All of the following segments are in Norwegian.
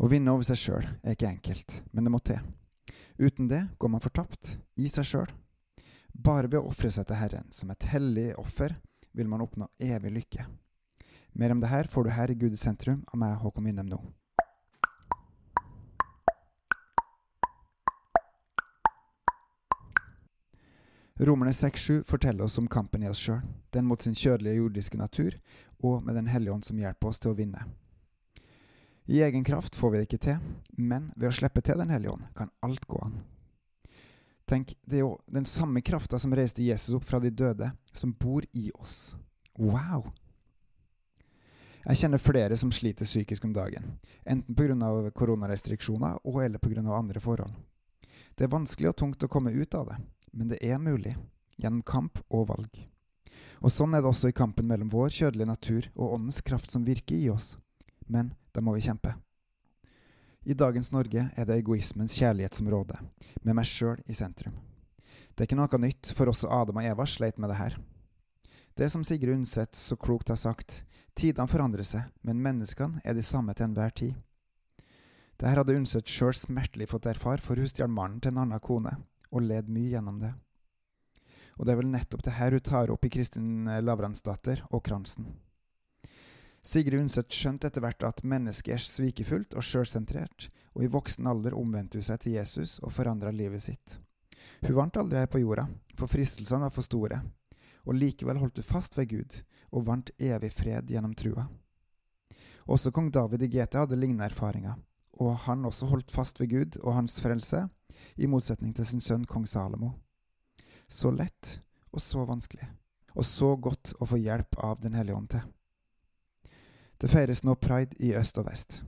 Å vinne over seg sjøl er ikke enkelt, men det må til. Uten det går man fortapt, i seg sjøl. Bare ved å ofre seg til Herren som et hellig offer, vil man oppnå evig lykke. Mer om det her får du her i Gud i sentrum av meg, Håkon Winnem, nå. Romerne 6-7 forteller oss om kampen i oss sjøl, den mot sin kjødelige jordiske natur, og med Den hellige ånd som hjelper oss til å vinne. I egen kraft får vi det ikke til, men ved å slippe til Den hellige ånd kan alt gå an. Tenk, det er jo den samme krafta som reiste Jesus opp fra de døde, som bor i oss. Wow! Jeg kjenner flere som sliter psykisk om dagen, enten pga. koronarestriksjoner og eller pga. andre forhold. Det er vanskelig og tungt å komme ut av det, men det er mulig, gjennom kamp og valg. Og sånn er det også i kampen mellom vår kjødelige natur og åndens kraft som virker i oss. Men da må vi kjempe. I dagens Norge er det egoismens kjærlighet som råder, med meg sjøl i sentrum. Det er ikke noe nytt, for også Adam og Eva sleit med det her. Det som Sigrid Undset så klokt har sagt, tidene forandrer seg, men menneskene er de samme til enhver tid. Dette hadde Undset sjøl smertelig fått erfare, for hun stjal mannen til en annen kone, og led mye gjennom det. Og det er vel nettopp det her hun tar opp i Kristin Lavransdatter og Kransen. Sigrid Undset skjønte etter hvert at mennesket er svikefullt og sjølsentrert, og i voksen alder omvendte hun seg til Jesus og forandra livet sitt. Hun vant aldri her på jorda, for fristelsene var for store, og likevel holdt hun fast ved Gud og vant evig fred gjennom trua. Også kong David i GT hadde lignende erfaringer, og han også holdt fast ved Gud og hans frelse, i motsetning til sin sønn kong Salomo. Så lett og så vanskelig, og så godt å få hjelp av Den hellige ånd til. Det feires nå pride i øst og vest.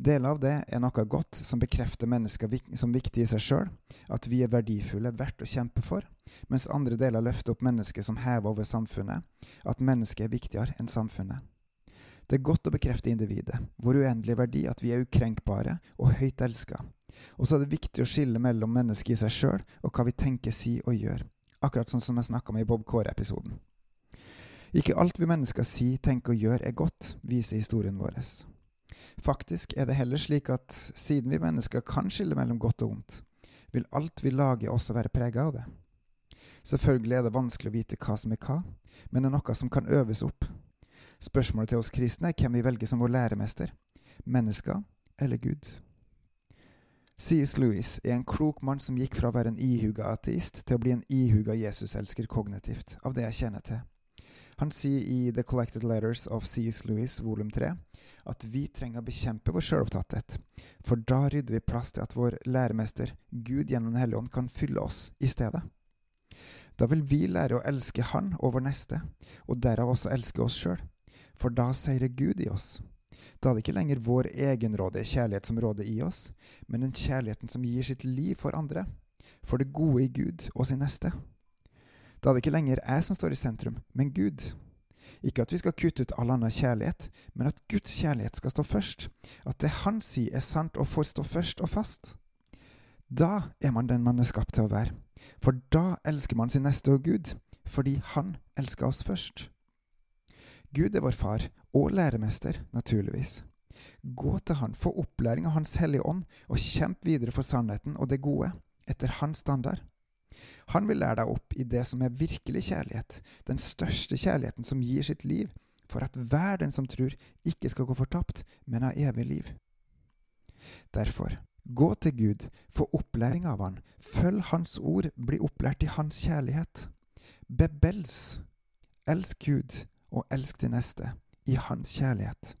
Deler av det er noe godt som bekrefter mennesker som viktige i seg sjøl, at vi er verdifulle, verdt å kjempe for, mens andre deler løfter opp mennesket som hever over samfunnet, at mennesket er viktigere enn samfunnet. Det er godt å bekrefte individet, vår uendelige verdi, at vi er ukrenkbare og høyt elska. Og så er det viktig å skille mellom mennesket i seg sjøl og hva vi tenker, sier og gjør, akkurat sånn som jeg snakka om i Bob Kåre-episoden. Ikke alt vi mennesker sier, tenker og gjør er godt, viser historien vår. Faktisk er det heller slik at siden vi mennesker kan skille mellom godt og ondt, vil alt vi lager også være prega av det. Selvfølgelig er det vanskelig å vite hva som er hva, men det er noe som kan øves opp. Spørsmålet til oss kristne er hvem vi velger som vår læremester, mennesker eller Gud. C.S. Lewis er en klok mann som gikk fra å være en ihuga ateist til å bli en ihuga Jesuselsker kognitivt, av det jeg kjenner til. Han sier i The Collected Letters of C.S. Lewis volum 3 at vi trenger å bekjempe vår sjølopptatthet, for da rydder vi plass til at vår læremester, Gud gjennom Den hellige ånd, kan fylle oss i stedet. Da vil vi lære å elske Han og vår neste, og derav også elske oss sjøl, for da seirer Gud i oss. Da er det ikke lenger vår egenrådige kjærlighet som råder i oss, men den kjærligheten som gir sitt liv for andre, for det gode i Gud og sin neste. Da er det ikke lenger jeg som står i sentrum, men Gud. Ikke at vi skal kutte ut all annen kjærlighet, men at Guds kjærlighet skal stå først. At det Han sier er sant og får stå først og fast. Da er man den man er skapt til å være. For da elsker man sin neste og Gud, fordi Han elsker oss først. Gud er vår far og læremester, naturligvis. Gå til Han, få opplæring av Hans Hellige Ånd, og kjemp videre for sannheten og det gode, etter Hans standard. Han vil lære deg opp i det som er virkelig kjærlighet, den største kjærligheten som gir sitt liv, for at hver den som tror, ikke skal gå fortapt, men ha evig liv. Derfor, gå til Gud, få opplæring av Han, følg Hans ord, bli opplært i Hans kjærlighet. Bebels, elsk Gud og elsk de neste i Hans kjærlighet.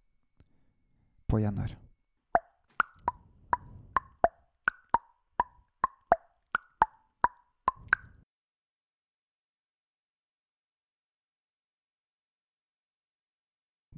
På gjenhør.